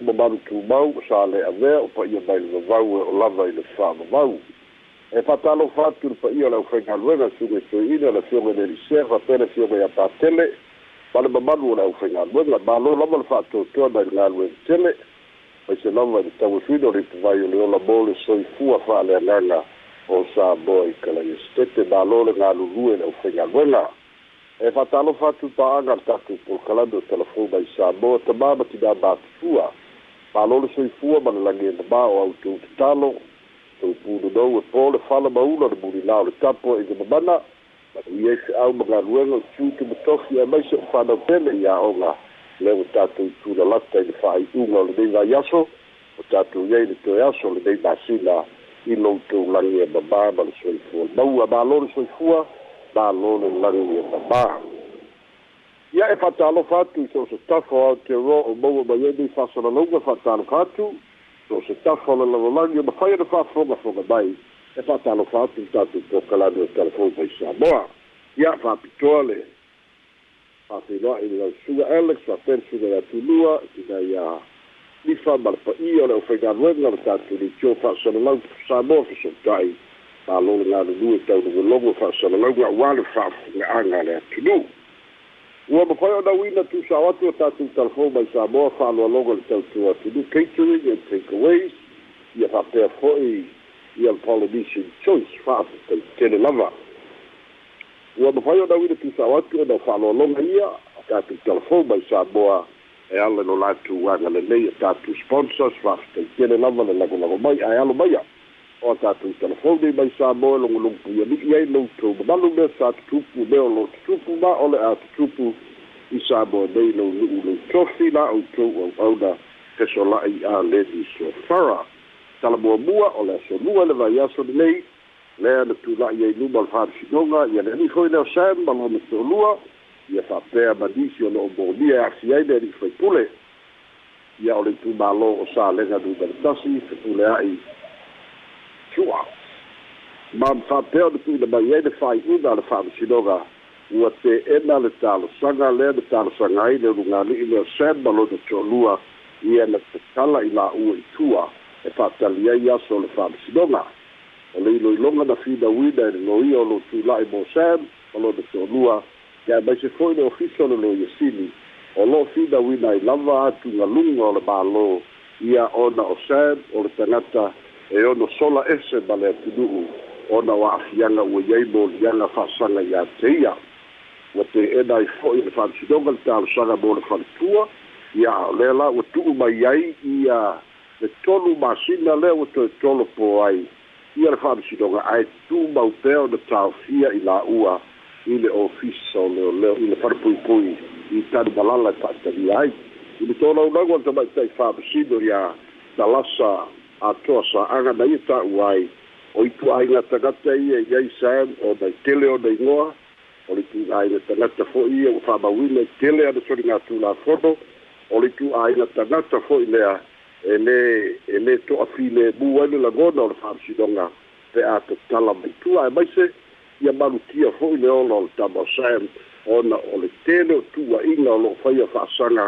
ma maru tu mau sa le a vea o pa ia mai le vavau e o lava i le sa vavau. E patalo fatu pa ia le ufeng aluena su e su ina le fiong e nerise fa pere fiong e a pa tele pa le mamalu o le ufeng aluena ma lo lama le fatu o tua mai le aluena tele pa se lama le tau fino le tu vai o le ola mo le soi fua fa le ananga o sa boi ka la yestete ma lo le ngalu lue le ufeng aluena e fatalo fatu pa anga tatu por kalando telefon mai sa mo te mama ti da batua Malolo soy fua ma la ngi ba o auto talo to pu do do e po le fala ba u la bu di la le tapo e de bana ma ye se au ma luengo chu ki mo to fi ma se fa na pele ya o la le u tatu tu la la ta de fa i u ma le nga ya so o tatu ye le to ya so le de ba si la i lo to la ngi ba ba ma soy fua ba u ba lo soy fua ba lo le la ngi ba e ba ia e faatalofa atu so se tafa ao te roa o maua mai ai nei faasalalauga faatalofa atu so se tafa o le lavalagi ona fai ona faafogafoga mai e faatalofa atu tatou pokalani o telefoni mai samoa ia faapitoa le faafeiloaʻi i le lausuga alex faapensuga iā tulua tina iā lifa ma le paia o le ʻaufaigaluega le tatou leitio faasalalau samoa fesotaʻi malo le ganunue taunugelogo faasalalauga auā le faafugaaga le atunuu Ua mafai ona uina tusao atu o tatou talafou mai samoa fa'aloaloga le tautua tunu catering and takeaways ia fa'apea fo'i ia le polynesian choice fa'apeitele lava ua mafai ona uina tusao atu ona fa'aloaloga ia tatou talafou mai samoa e ala no latou aga lenei e tatou sponsors fa'afetaitele lava le lagolago mai ae alo maia o tatou telefoni mai sa moe logologo puia li'i ai loutou mamalu mea sa tutupu mea o lo tutupu ma ole a tutupu i sa moe nei lou nu'u lou tofi la outou auauna fesola'i a leni sofara talamuamua o le asolua le vaiaso lenei lea na tula'i ai luma o le fa'alasinoga ia le hoi leo sam ma lona solua ia fa'apea manisi o lo'o monia e asi ai le faipule o le a'i fuar ma fa per de tout de ma de fa ou dans le femme chi nova ou se e na le tal sanga le de tal sanga de nga li le se balo de cho lua y e le se kala i la ou e tua e fa tal ye ya so le femme chi nova o le lo longa da fi da wi da de lo io lo tu la e bo se balo de cho lua ya ba se foi le ofiso le lo ye sili o lo fi da wi na i lava tu nga lungo le balo ia ona o se o le tanata e ono sola ese ma le atunuu ona ua afiaga ua iai moliaga fa'asaga iā te ia ua teena ai fo'i le fa'alusinoga le talosaga mo le faletua ia a'olea la ua tu'u mai ai ia le tolu masina lea ua toetolo po ai ia le fa'alusinoga ae tu pea ona taofia i la'ua i le ofisa o leoleo i le falepuipui i tanimalala e fa'atalia ai i le tolaulaga o le tama'itai fa'amasino iā talasa atoa sa'aga na ia ta'ua ai o itu'aiga tagata ia i ai e sam o nai tele o nai goa o le tu'aiga tagata fo'i ia ua fa'amauina i e tele ana soligatulafono o le tu'aiga tagata fo'i lea e lē e lē to'afilebu ai le lagona o le fa'amasinoga pe a tatala maitua e maise ia malutia fo'i le ola o le tama o sam ona o le tele o tu'aiga o lo'o faia fa'asaga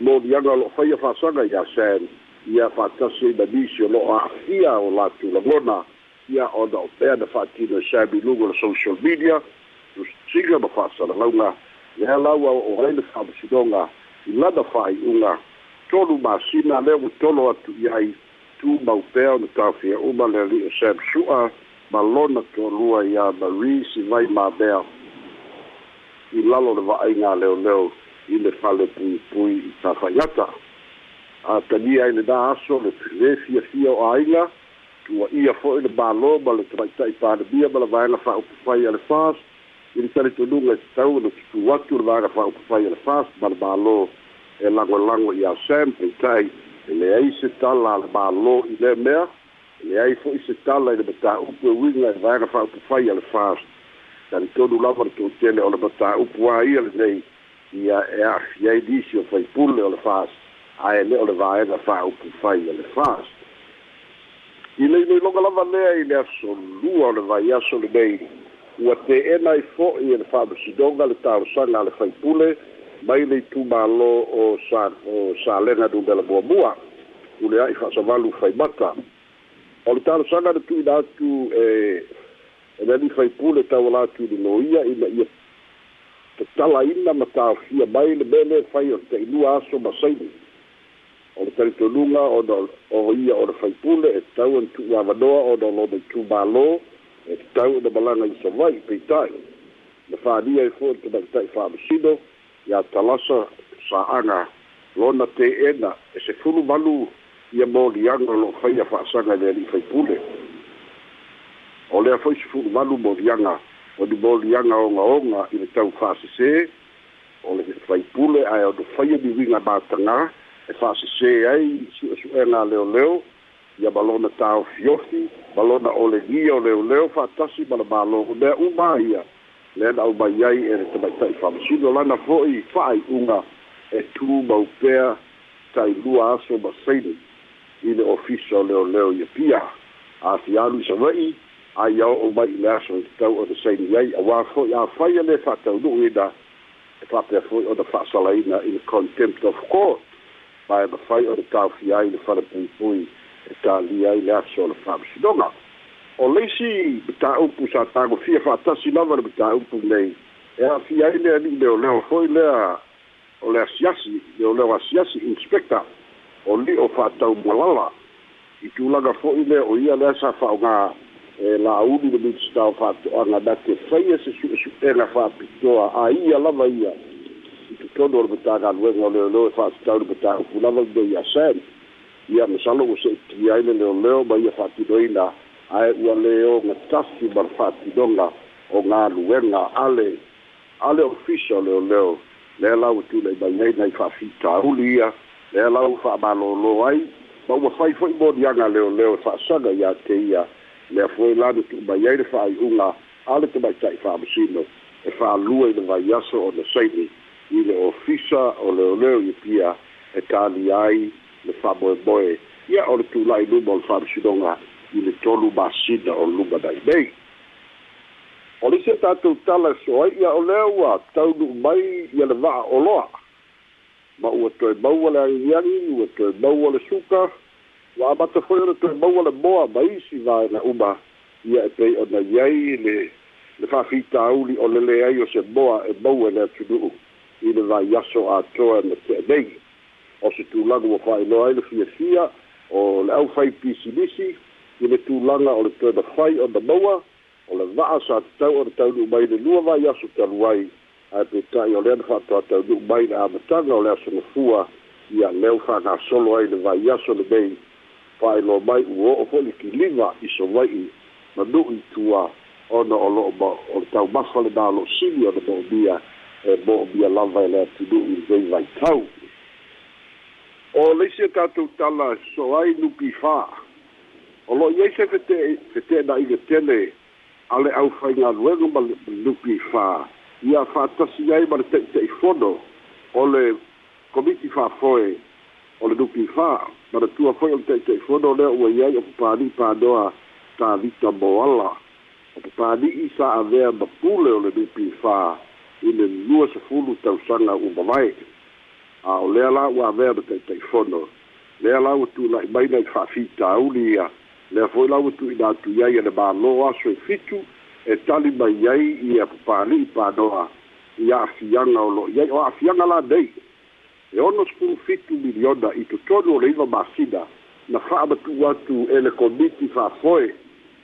moliaga o lo'o faia fa'asaga iā sam ia fa'atasi nisi o lo'o a'afia o latou lagona ia ona o pea na fa'atino e social media to ma fa'asalalauga lea lau ao o ai le fa'amasinoga i lana fa'ai'uga tolu masina lea ua tolo atu i ai tu pea ona tafia uma le su'a ma lona tolua iā marie sivai mamea i lalo le va'aiga leoleo i fale puipui i atania i le lā aso le tue fiafia o aila ua ia fo'i le mālō ma le tamaita'i palemia ma le vaega fa'aupufai a le fas i le talitonuga e tatau le tutū atu fa o pa ia le fas ma le mālō e lagolago i asem peita'i e le ai se tala a le mālō i le mea e leai fo'i se tala i le matā'upu e uiga e vaega fa'aupufai a le fas talitonu lava le toutele o le matā'upu ā ia le nei ia e a'afiai disio fai pulle o le fas ae le o le vaega fa'aupufai a le fast i le iloiloga lava lea i le aso lua o le vaiaso lenei ua teena ai fo'i e le fa'amasidoga le talosaga a le faipule mai le itumālō o sa o salega lumela muamua u le a'i fa'asavalu faimata o le talosaga le tu'uina atu e e le ali faipule tauala atu i liloia ina ia tatalaina ma tāofia mai le mele fai o le ta'inua aso masaini o le talitonuga ona o ia o le faipule e tatau ana tu'uavanoa ona lona tumālō e tatau ona malaga i savai peita'i le fānia e fo'i tanaita'i fa'amasino iā talasa sa'aga lona te'ena e sefulu malu ia moliaga o lo'o faia fa'asaga i le ali'i faipule o lea fo'i sefulu malu moliaga o ni moliaga ogaoga i le tau fa'asesē o le faipule ae ona faia niuiga matagā e fa'asesē ai su'esu'ega leoleo ia malona taofioti malona olegia o leoleo fa'atasi ma le mālō lea uma ia lea na aumai ai e le tamaita'i fa'amasino lana fo'i fa'ai'uga e tū maupea tailua aso ma saini i le ofisa o leoleo ia pia afialu i sava'i ai ao o mai i le aso i tatau o le saini ai auā fo'i afai le fa'ataunu'u ina e fa'apea fo'i ona contempt of court mae mafai e, o le tafia ai le falapuipui e talia ai le aso o le fa'amasinoga o leisi mataupu sa tagofia fa'atasi lava le mataupu nei e afia ai lea ali'i leoleo hoi lea o le asiasi leoleo asiasi inspector o li o fa'atau malala i tulaga fo'i lea o ia lea sa fa'aogā e la'auli le minstao fa'ato'aga na ke faia se su'esu'ega fa'apitoa aia lava ia todor beta luego a leo leo fa beta fulava do ya sen ya me salo se ya ile leo leo ba ya fati do ina a e ua leo me tasi bar fati do nga o nga luenga ale ale official leo leo le la u tu le ba ne na fa fita uli ya le la u fa ba lo lo ai ba u fa fa bo ya nga leo leo fa saga ya te ya le fo la de tu ba ya ile fa i unga ale te ba tai fa bisino e fa lu e de ba ya so o de sei ile o fisa o leoleo i pia e tali ai le faboeboe ia o le tulai luma o le faamasinoga i le tolu masina o luma nai mei o lise tatou tala e soai ia o lea ua taunuu mai ia le va aoloa ma ua toe maua le agiagi ua toe maua le suka ua amata foi ona toe maua le moa ma isi vaena e uma ia e pei ona iai le le faafitauli o lelē ai o se moa e maua le atunuu i le vai aso atoa na keanei o se tulaga ua fa'ailoa ai le fiafia o le aufai pisilisi i le tulaga o le toena fai o na maua o le va'a sa tatau o na taunu'u mai le lua vai aso talu ai ae peta'i o lea na fa'atoa taunu'u mai le amataga o le asogafua ia leu fa'anasolo ai le vai aso lenei fa'ailoa mai ua o'o fo'i le kiliga i sova'i ma nu'u itua ona o lo'o ma o le taumafa le malo'o sili o na mo'omia e bo bia lava e lea tudu u zoi vai tau. O leise e tatou tala soai nupi fā. O lo iei se fete, fete na ige tene ale au fai ngā ruenga ma nupi fā. Ia fātasi ai ma te te i fono o le komiti fā foe o le nupi fā. Ma le tua foe o te te i fono lea ua iei o pāni pānoa tā vita moala. O pāni i sa avea ma pule o le nupi fā. i le lua sefulu tausaga uma vae a o lea la ua avea ma taʻitaifono lea la ua tuula'i maina i fa'afitauli ia lea foi la ua tu'uina atui ai e le mālō aso e fitu e tali mai ai ia papali'i panoa ia afiaga o lo'i ai o a'afiaga lanei e ono sepulu fitu miliona i totonu o le iva masina na fa'amatu'u atu e le komiti fa'afoe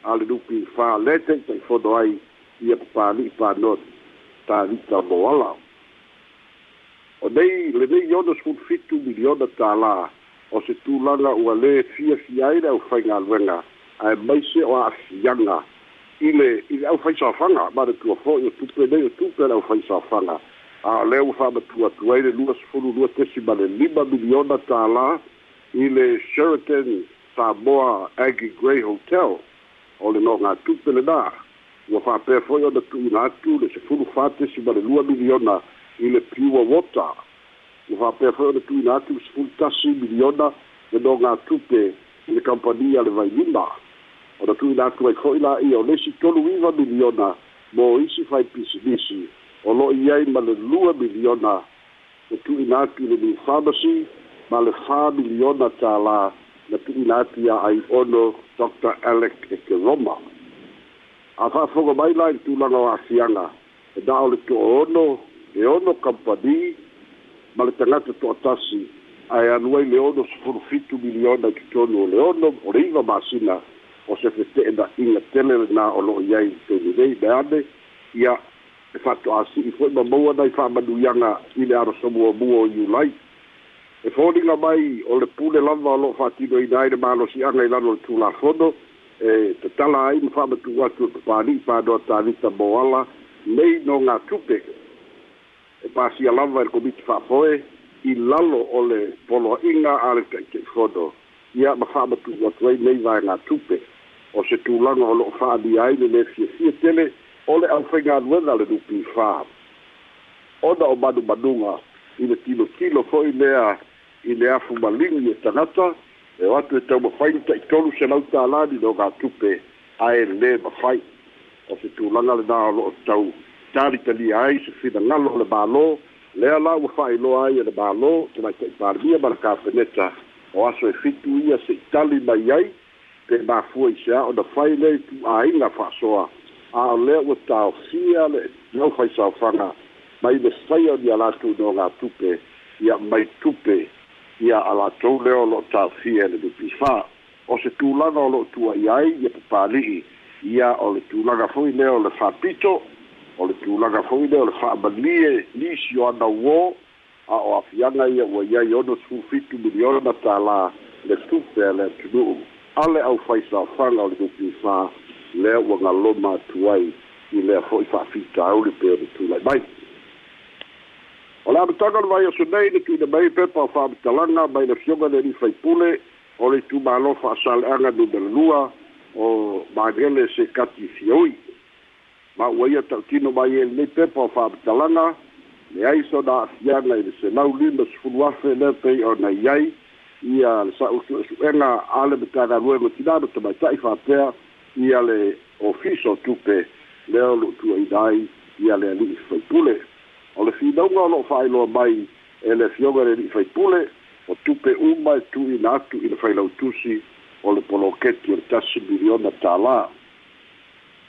a le nupi fālē taʻitaifono ai ia papali'i panoa tavita mo ala o nei le nei ona fitu miliona ta la o se tu tulaga ua lē fiafia ai le a e maise o a a'afiaga i le i le ʻaufaisafaga maletua fo'i o tupe nei o tupe le ʻaufaisafaga a o lea ua fa'amatua atu ai le lua sfuru lua tesi ma le lima miliona tālā i le sheraton samoa aggie Gray hotel o le noga tupe naa ua faapea fo'i ona tu'una atu le sefulu fatesi ma le lua miliona i le piua wota ua faapea fo'i ona tu'una atu le sefulu tasi miliona le nogatupe i le kampania le vailima ona tu'una atu ai ho'i la ia o lesi tolu iva miliona mo isi faipisilisi o lo'i ai ma le lua miliona le tu'ina atu i le new pharmacy ma le fā miliona tālā na tu'ina atu iā ai ono dr alec ekeroma a fa'afoga mai lai tulaga o asiaga e da o le to'oono e ono kampani ma le tagata to'atasi ae anu ai le ono sefulufitu miliona i totonu o le ono o le iva masina o se fete'e na'iga tele lenā o lo'o i ai taunilei le ane ia e fa'ato'asi'i fo'i mamaua nai fa'amanuiaga i le arosomuamua o iulai e foliga mai o le pule lava o lo'o fa'atinoina ai le malosi'aga i lalo le tulafono e eh, te tala ai mo fa tu wa tu pa ni pa do ta ni ta boala nei no nga tupe e eh, pa si ala va ko bit fa foe i lalo o le polo inga ale ke ke fodo ia ma fa tu wa tu nei va nga tupe o se tu la no lo fa di ai le fi fi tele o le au fenga lo na le tupe fa o da o badu badunga i le kilo kilo foi lea i le afu malingi e tangata E o bef touta la donga tope a le be fa se to la e le ta ta die fi nalloch le ballo, l' ou fa lo de ballo laket barri kafen o as se e fitu setali baii pe barfochar o de faile tout a ein fa soa alè ta si et jo fa sau fan ma befeier di a la to don tope y bai toe. ia a latou lea o lo'o ta'afia e le lupifā o se tulaga o lo'o tua'i ai ia papali'i ia o le tulaga foi lea o le faapito o le tulaga foi lea o le fa'amalie nisi o ana uō a o afiaga ia ua iai ono tufitu miliona tālā le tupe a le atunu'u a le ʻaufaisaofaga o le lupifā lea ua galoma atu ai i lea fo'i fa'afitauli pe o le tulai mai O le amataga no vai asonei le tuinamai pepa o fa'amatalaga mai le fioga le lifaipule o le itumālo fa'asale'aga numela lua o magele se kati fioi ma ua ia ta'atino mai e lenei pepa o fa'amatalaga leai sona a'afiaga i le senau lima sefulu afe lea pei ona i ai ia le sa'usu'esu'ega ale matagaluega tinā ma tamaita'i fa'apea ia le ofiso tupe lea o lo'utuaina ai ia le ali'i faipule tauga o lo'o fa'ailoa mai e le fioga le li'i faipule o tupe uma e tu'uina atu i le failautusi o le poloketi o le tasi miliona tālā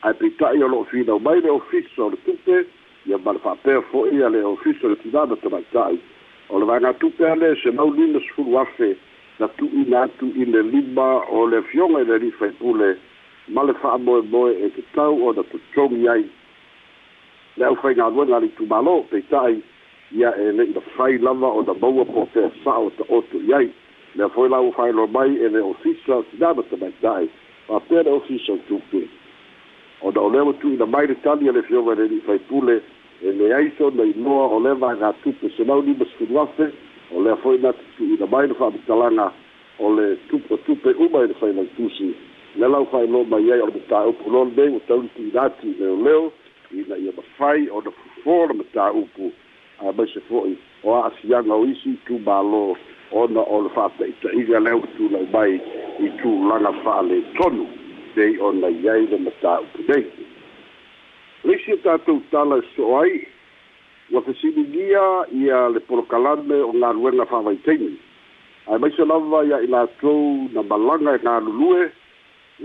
ae peita'i o lo'o finau mai le ofisa o le tupe ia ma le fa'apea fo'i a le ofisa o le tinana tamaita'i o le vagatupe a le se maulina sefulu afe na tu'uina atu i le lima o le fioga i le li'i faipule ma le fa'amoemoe e tatau ona totogi ai le au fai ngā ruenga ali tumalo pe tai ia e le ina fai lava o na maua po laat sa o te oto i ai le foi lau fai lo mai e le ofisa sinama te mai tai ma pere ofisa tupe o na o lewa tu mai retani le fiova le ni fai pule e le aiso na inoa o lewa ngā tupe se nau ni maskunuafe o lea foi na tu mai na faamatalaga o le tupe tupe uma i le le lau mai ai o le leo ina ia mafai o na fofola matāupu a maise fo'i o a'afiaga o isi tumālō ona o le fa'ataʻitaʻiga le utulau mai i tulaga fa'alētonu pei ona i ai le matāupu nei leisi e tatou tala e so'o ai ua fesiligia ia le polokalame o galuega fa'avaitaimi ae maise lava ia i latou na malaga e galulue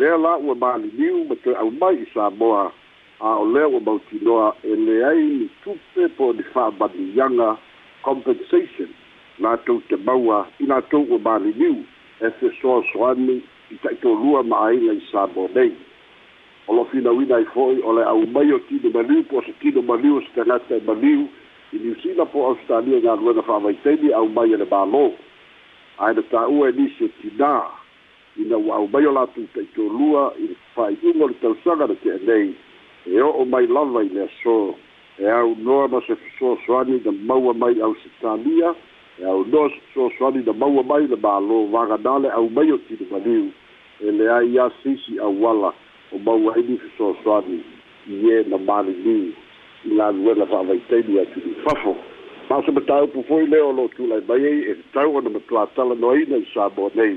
lea la ua maliliu ma toe aumai i sa moa ao lea ua mautinoa e leai ni tupe po o ni fa'amaliiaga compensation latou te maua i latou ua maliliu e fesoasoani i ta'itolua ma aiga i sa nei o lo finauina ai fo'i o le aumai o tino maliu po se tino maliu o se tagata e maliu i niusila po australia galuega fa'amaiteni aumai e le mālō ae na tā'ua e nisi tinā ina ua aumai o latou ta'itolua i le fa'ai'uga o le tausaga le te'enei e o o mai lava i lea so e au noa ma se fesoasoani na maua mai au sitania e au noa se fesoasoani na maua mai le mālō vaganale au mai o tinumaliu e lea ia sisi auala o mauaini fesoasoani i ē na malili i laluela fa'avaitaili atunu fafo ma se mataupu foi lea o loo tulai mai ai e tau ona matalatala noaina i saboa nei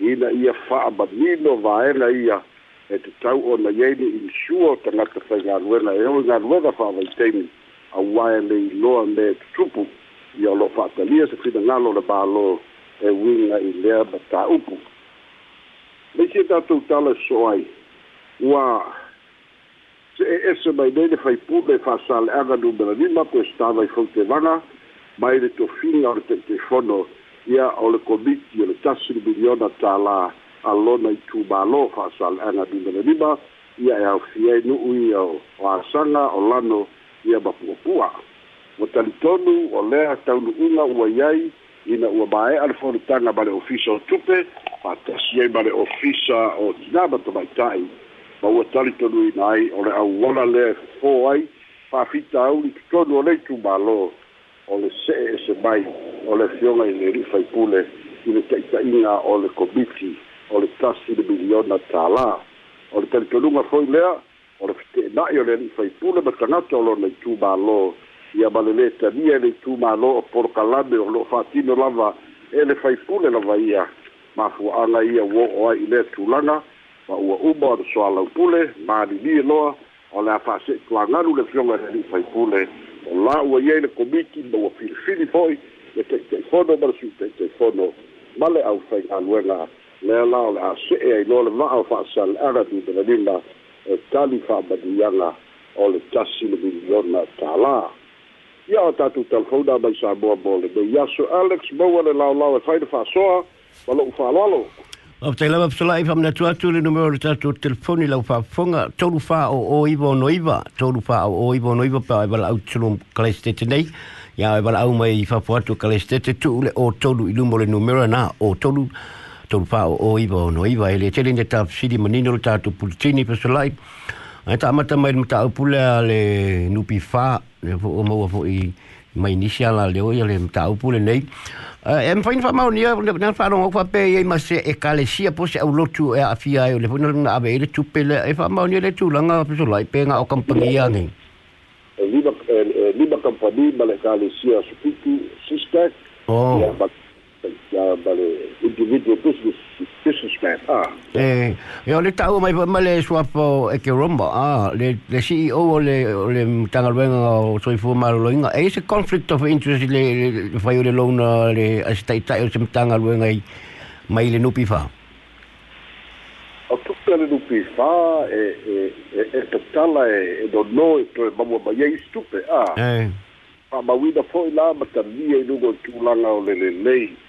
ina ia fa'amanino vaega ia e te tau ona iai ni insua o tagata faigaluega e o igaluega fa'avaiteni a e le iloa me tutupu ia o lo'o fa'atalia se finagalo le e uiga i lea ma tāupu leisi e tatou tala e so'o ai ua se e ese mai nei le faipule e fa'asale'aga numera lima po e stava i fautevaga mai le tofiga o le te'ite'ifono ia o le komiti alona i tumālo fa'asale'aga limalelima ia e aofi ai nu'u ia o asaga o lano ia ma pu'apua ua talitonu o lea taunu'uga ua iai ina ua mae'a le folitaga ma le ofisa o tupe fatasi ai ma le ofisa o tinā tamaita'i ma ua talitonuina ai o le auala lea e fofō ai fa'afitauli totonu o le itumālo o le se'e ese mai o le fioga i le li'i faipule i le ta'ita'iga o le komiti o le tasi le miliona tālā o le talitonuga foi lea o le fetenaʻi o le alii faipule ma tagata o lona itumālō ia ma le lē tania e le itumālō o polokalame o loo fatino lava e le faipule lava ia mafuaaga ia uo o ai i lea tulaga ma ua uma o le soalaupule malilie loa o le a faasee tuagalu le fioga le alii faipule o la ua iai le komiti ma ua filifili hoi le taʻitaʻifono ma le suʻitaʻitaʻifono ma le ʻaufaigaluega le la o le asee ai loa le ma'a o fa'asalaaga tutalalina e tali fa'amaduiaga o le tasi le miliona tālā ia o tatou telefona mai sa moa mo le mei aso alex maua le laolao e faile fa'asoa ma lo'u fa'aloalo aotailava fesola'i faamanatu atu le numero le tatou telefoni lau fa'afofoga tolu fa'oo iva ono iva tolu fa'oo iva ono iva pea e vala'au tusolo kalaisitete nei ia e vala'au mai fa'afo atu kalaisitete tu'u le ō tolu le numero na ō tolu tau o iwa ono iwa ele tele ne ta sidi manino lo tatu pulitini pe solai ai ta mata mai mata upula le nupi fa le fo o mo fo i mai initiala le o le mata upula nei e mfa infa mau ni na fa no fa e ma se e po se au lotu e afia e le fo na ave ele tupe le e fa mau ni le tulanga pe solai pe nga o kampangia nei eh, Lima, eh, eh, lima kampani, malekale sia sukutu, sistek, oh. Eh, ah. E eh, eh, o le tau mai pa male suapo e ke romba, ah, le, le CEO o le, o le tangaruenga o soifu maro loinga, e se conflict of interest le, le, le fai o le launa le asitaitai o se tangaruenga i mai le nupi fa. O tuka le nupi fa, e, e, e, e, e, tala e, e do no, e to e mamua mai e stupe, ah. Eh. Ma mawida fo i la, ma tamia i nungo i tūlanga o le le lei, le,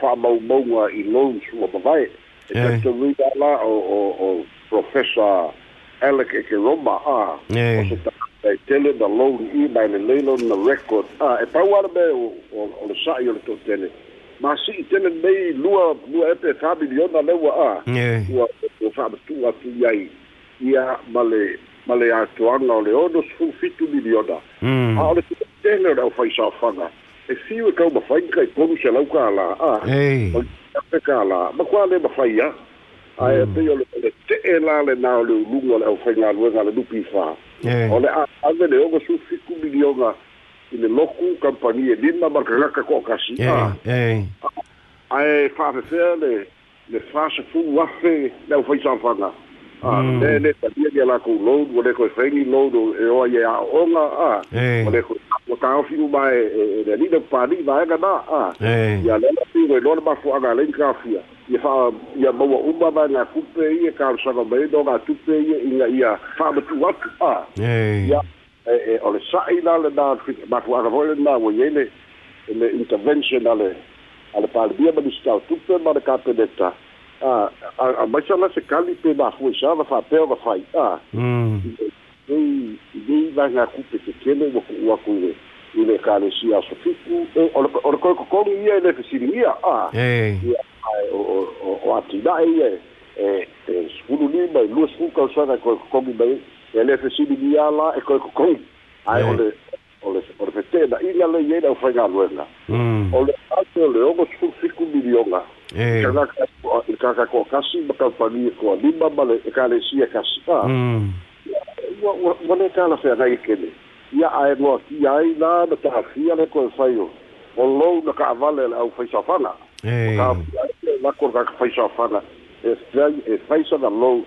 whamaumauga i loans ua mavae e tatului ala o o o professor alec ekeroma a o se tae tele na loan i mai lelei lona record a e pau ala me o le sa'i o le to'atele masi'i tele nei lua lua epe familiona leua a ua ua fa'amatu'u atu iai ia ma le ma le atoaga o le ono sefu'u fitu miliona mm. a o le tu'atele o le ʻaufaisa'ofaga e siu e kau mawhai kai tonu se lau ka la a. Hei. Pe ka la. Ma kua le mawhai a. Ai e mm. te o le te e la le nao le ulunga le au whai ngā luenga le nupi whā. O le a ave le oga su fiku milionga i le loku kampani e lima markaraka ko kasi. Hei. Hei. Ai e whāwhewhea le le whāsa fu wafe le au whai sāwhanga. Hei. ah ne tapia dia la con load o le coi load e o ye a onga a o le coi o ta o fiu mai e de ali de pali va ga na a e ya le la fiu e lor ba fuaga le grafia ye fa ye mo o ba ba na cupe ye ka sa ga be do ga tupe ye in ya ya fa de tu wat a e ya e o le sa ina le na fi ba fuaga vo le na wo ye le le intervention ale ale pa dia ba di sta tupe ma de ka pe de ta Ah, a, ah, a ah, mãe se cali e na rua já, ela faz pé, faz. Ah, hum. nem vem vai na culpa pequena, o acunhe. E le cara se acho fico, como ia ele é se ah. ah. O o atida é é é escuro lima, é luz com calçada como bem, ele é que se lá, é como. Aí olha o le se porfe tena inga le yena o whaingaruenga mm. o le ate o le ongo tufiku milionga e kaka ko kasi makaupani ko lima male e kare sia kasi a wane kala whea nai kene ia ae noa ki ai nā na tahafia le koe whaio o lou na ka avale le au whaisawhana ka lako na ka whaisawhana e da lou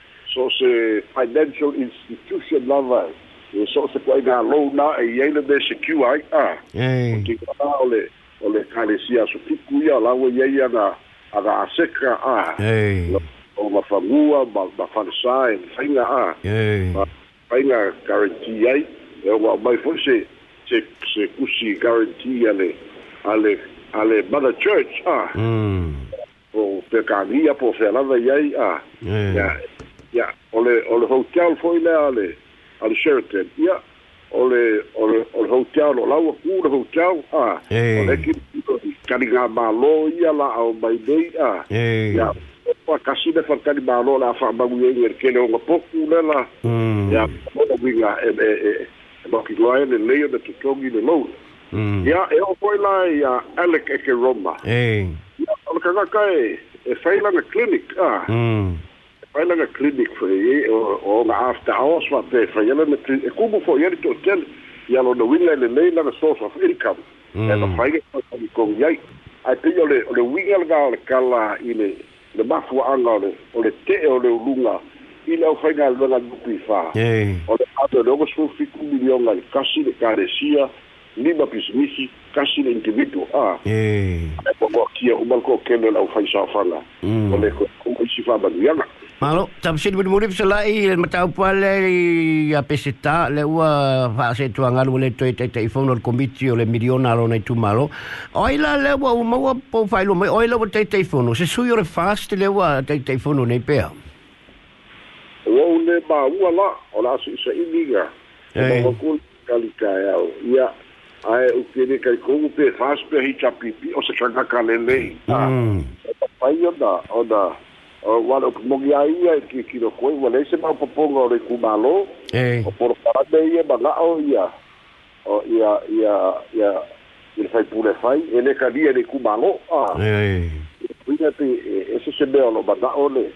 So, uh, eh, financial institution dan wij. Dus zoals ik wij naar lona en jene deze QIA. Want ik ga alle, alle kalesia zo kiku ya lawe jeja na aga asekra a. Ah. O ba mafansa en fainga a. Fainga guarantee ai. E o mai fose se se kusi guarantee ale ale ale mother church a. Ah. Mm. O pe kania po felava iai a. Yeah. ya ole ole hotel foi lea ale ale Sheraton ia ole ole o le o le hotel o lau aku le hotel a o le ki kalinga malo ya la au mai nei a ia pa kasi le fakari malo la fa bangu ye ngel kele o ngapoku le la ya mm. o le winga e e e e maki loa ele leo na tutongi le lola mm. ia e o foi la ia Alec Eke Roma eh ya o le kakaka e e na clinic a mm. failanga clinic foi o nga after hours wa pe fai ala na e kumu fo yari to tele ia lona uiga i lelei laga source of income e na faiga faikogi ai ae pei ole o le uiga le gale kala i le le mafuaaga ole o le te'e o le uluga i le ʻaufaigaluega lupi fā o le ave le oga sufiku milioga i kasi le kalesia lima pisimisi kasi le individu a ae kokoakia uma le kookele o le ʻaufai saofaga o le koisi faamanuiaga Malo, tam sit mit murif sala i le mata upale i a peseta le ua fa se tu le toi te te ifono le komiti o le miliona alo nei tu malo. Oila le ua u maua po failu mai, oila ua te te ifono, se sui fast le ua te te nei pea. Ua u le ma ua la, o la su isa i liga, o ma wakul kalika e ia ae u kene kai kogu pe fast pe hi cha pipi, o se changa ka le lei. Mm. Ah. Mm. Ah. wale o kumogia ia ki ki ro koi wale se ma poponga o re kumalo eh. o poro parade ia ya, ba ngao oh, ia o oh, ia ia ia ia fai pule fai e ne kadia re kumalo a ah. e eh. kuina te e eh, eh, se se beo no ba ngao le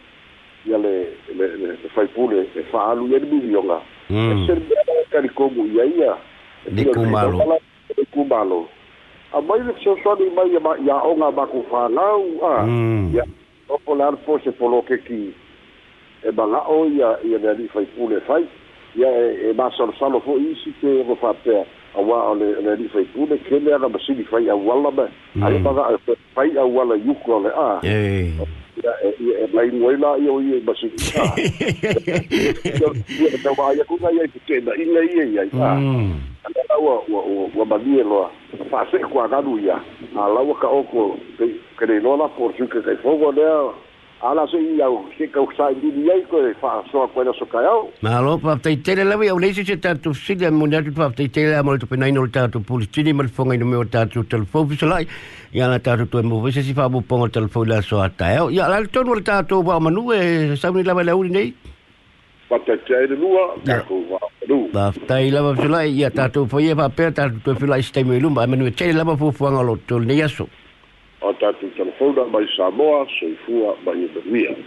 ia le le le le fai pule e fa alu ia ni milionga hmm. e se beo kari komu ya, ya. ia ia ni kumalo ni kumalo a ah, mai le se soani mai ia onga ba kufanau a ah. ia mm. o que lalo é po se foloke ki e maga'o ia ia le ali'i faipule fai ia e é, é masalosalo fo'i isi ke go fa'apea auā o le le ali'i faipule kele aga masili fai auala me ae maga'o hum. eh, fai auala iuku o le a ah. lai ngoi la yo ye basi yo ta wa ya ku ngai ki i ye ya ta ala wa wa wa ba lo fa se ya ala wa ka oko ke nọ na la kai fogo ala se i au se ka usa i ni ai ko fa so ko na so kayo na lo pa te tele la vi au nei se ta tu si de mo na tu pa te tele mo tu pe nai no ta tu pul ti ni mal fonga i no me ta tu telefon fi solai ya na ta tu tu mo se si fa bu pon telefon la so ata yo ya la to no ta tu ba manu e sa ni la ba la u nei pa te tele lua ka ko va Ba tai la fulai ya ta tu foi e va pe ta tu fulai e stemi lumba menu che e la fu fu angolo tu ne yaso. Yeah. o tātou tana whaura mai Samoa, soifua mai Indonesia.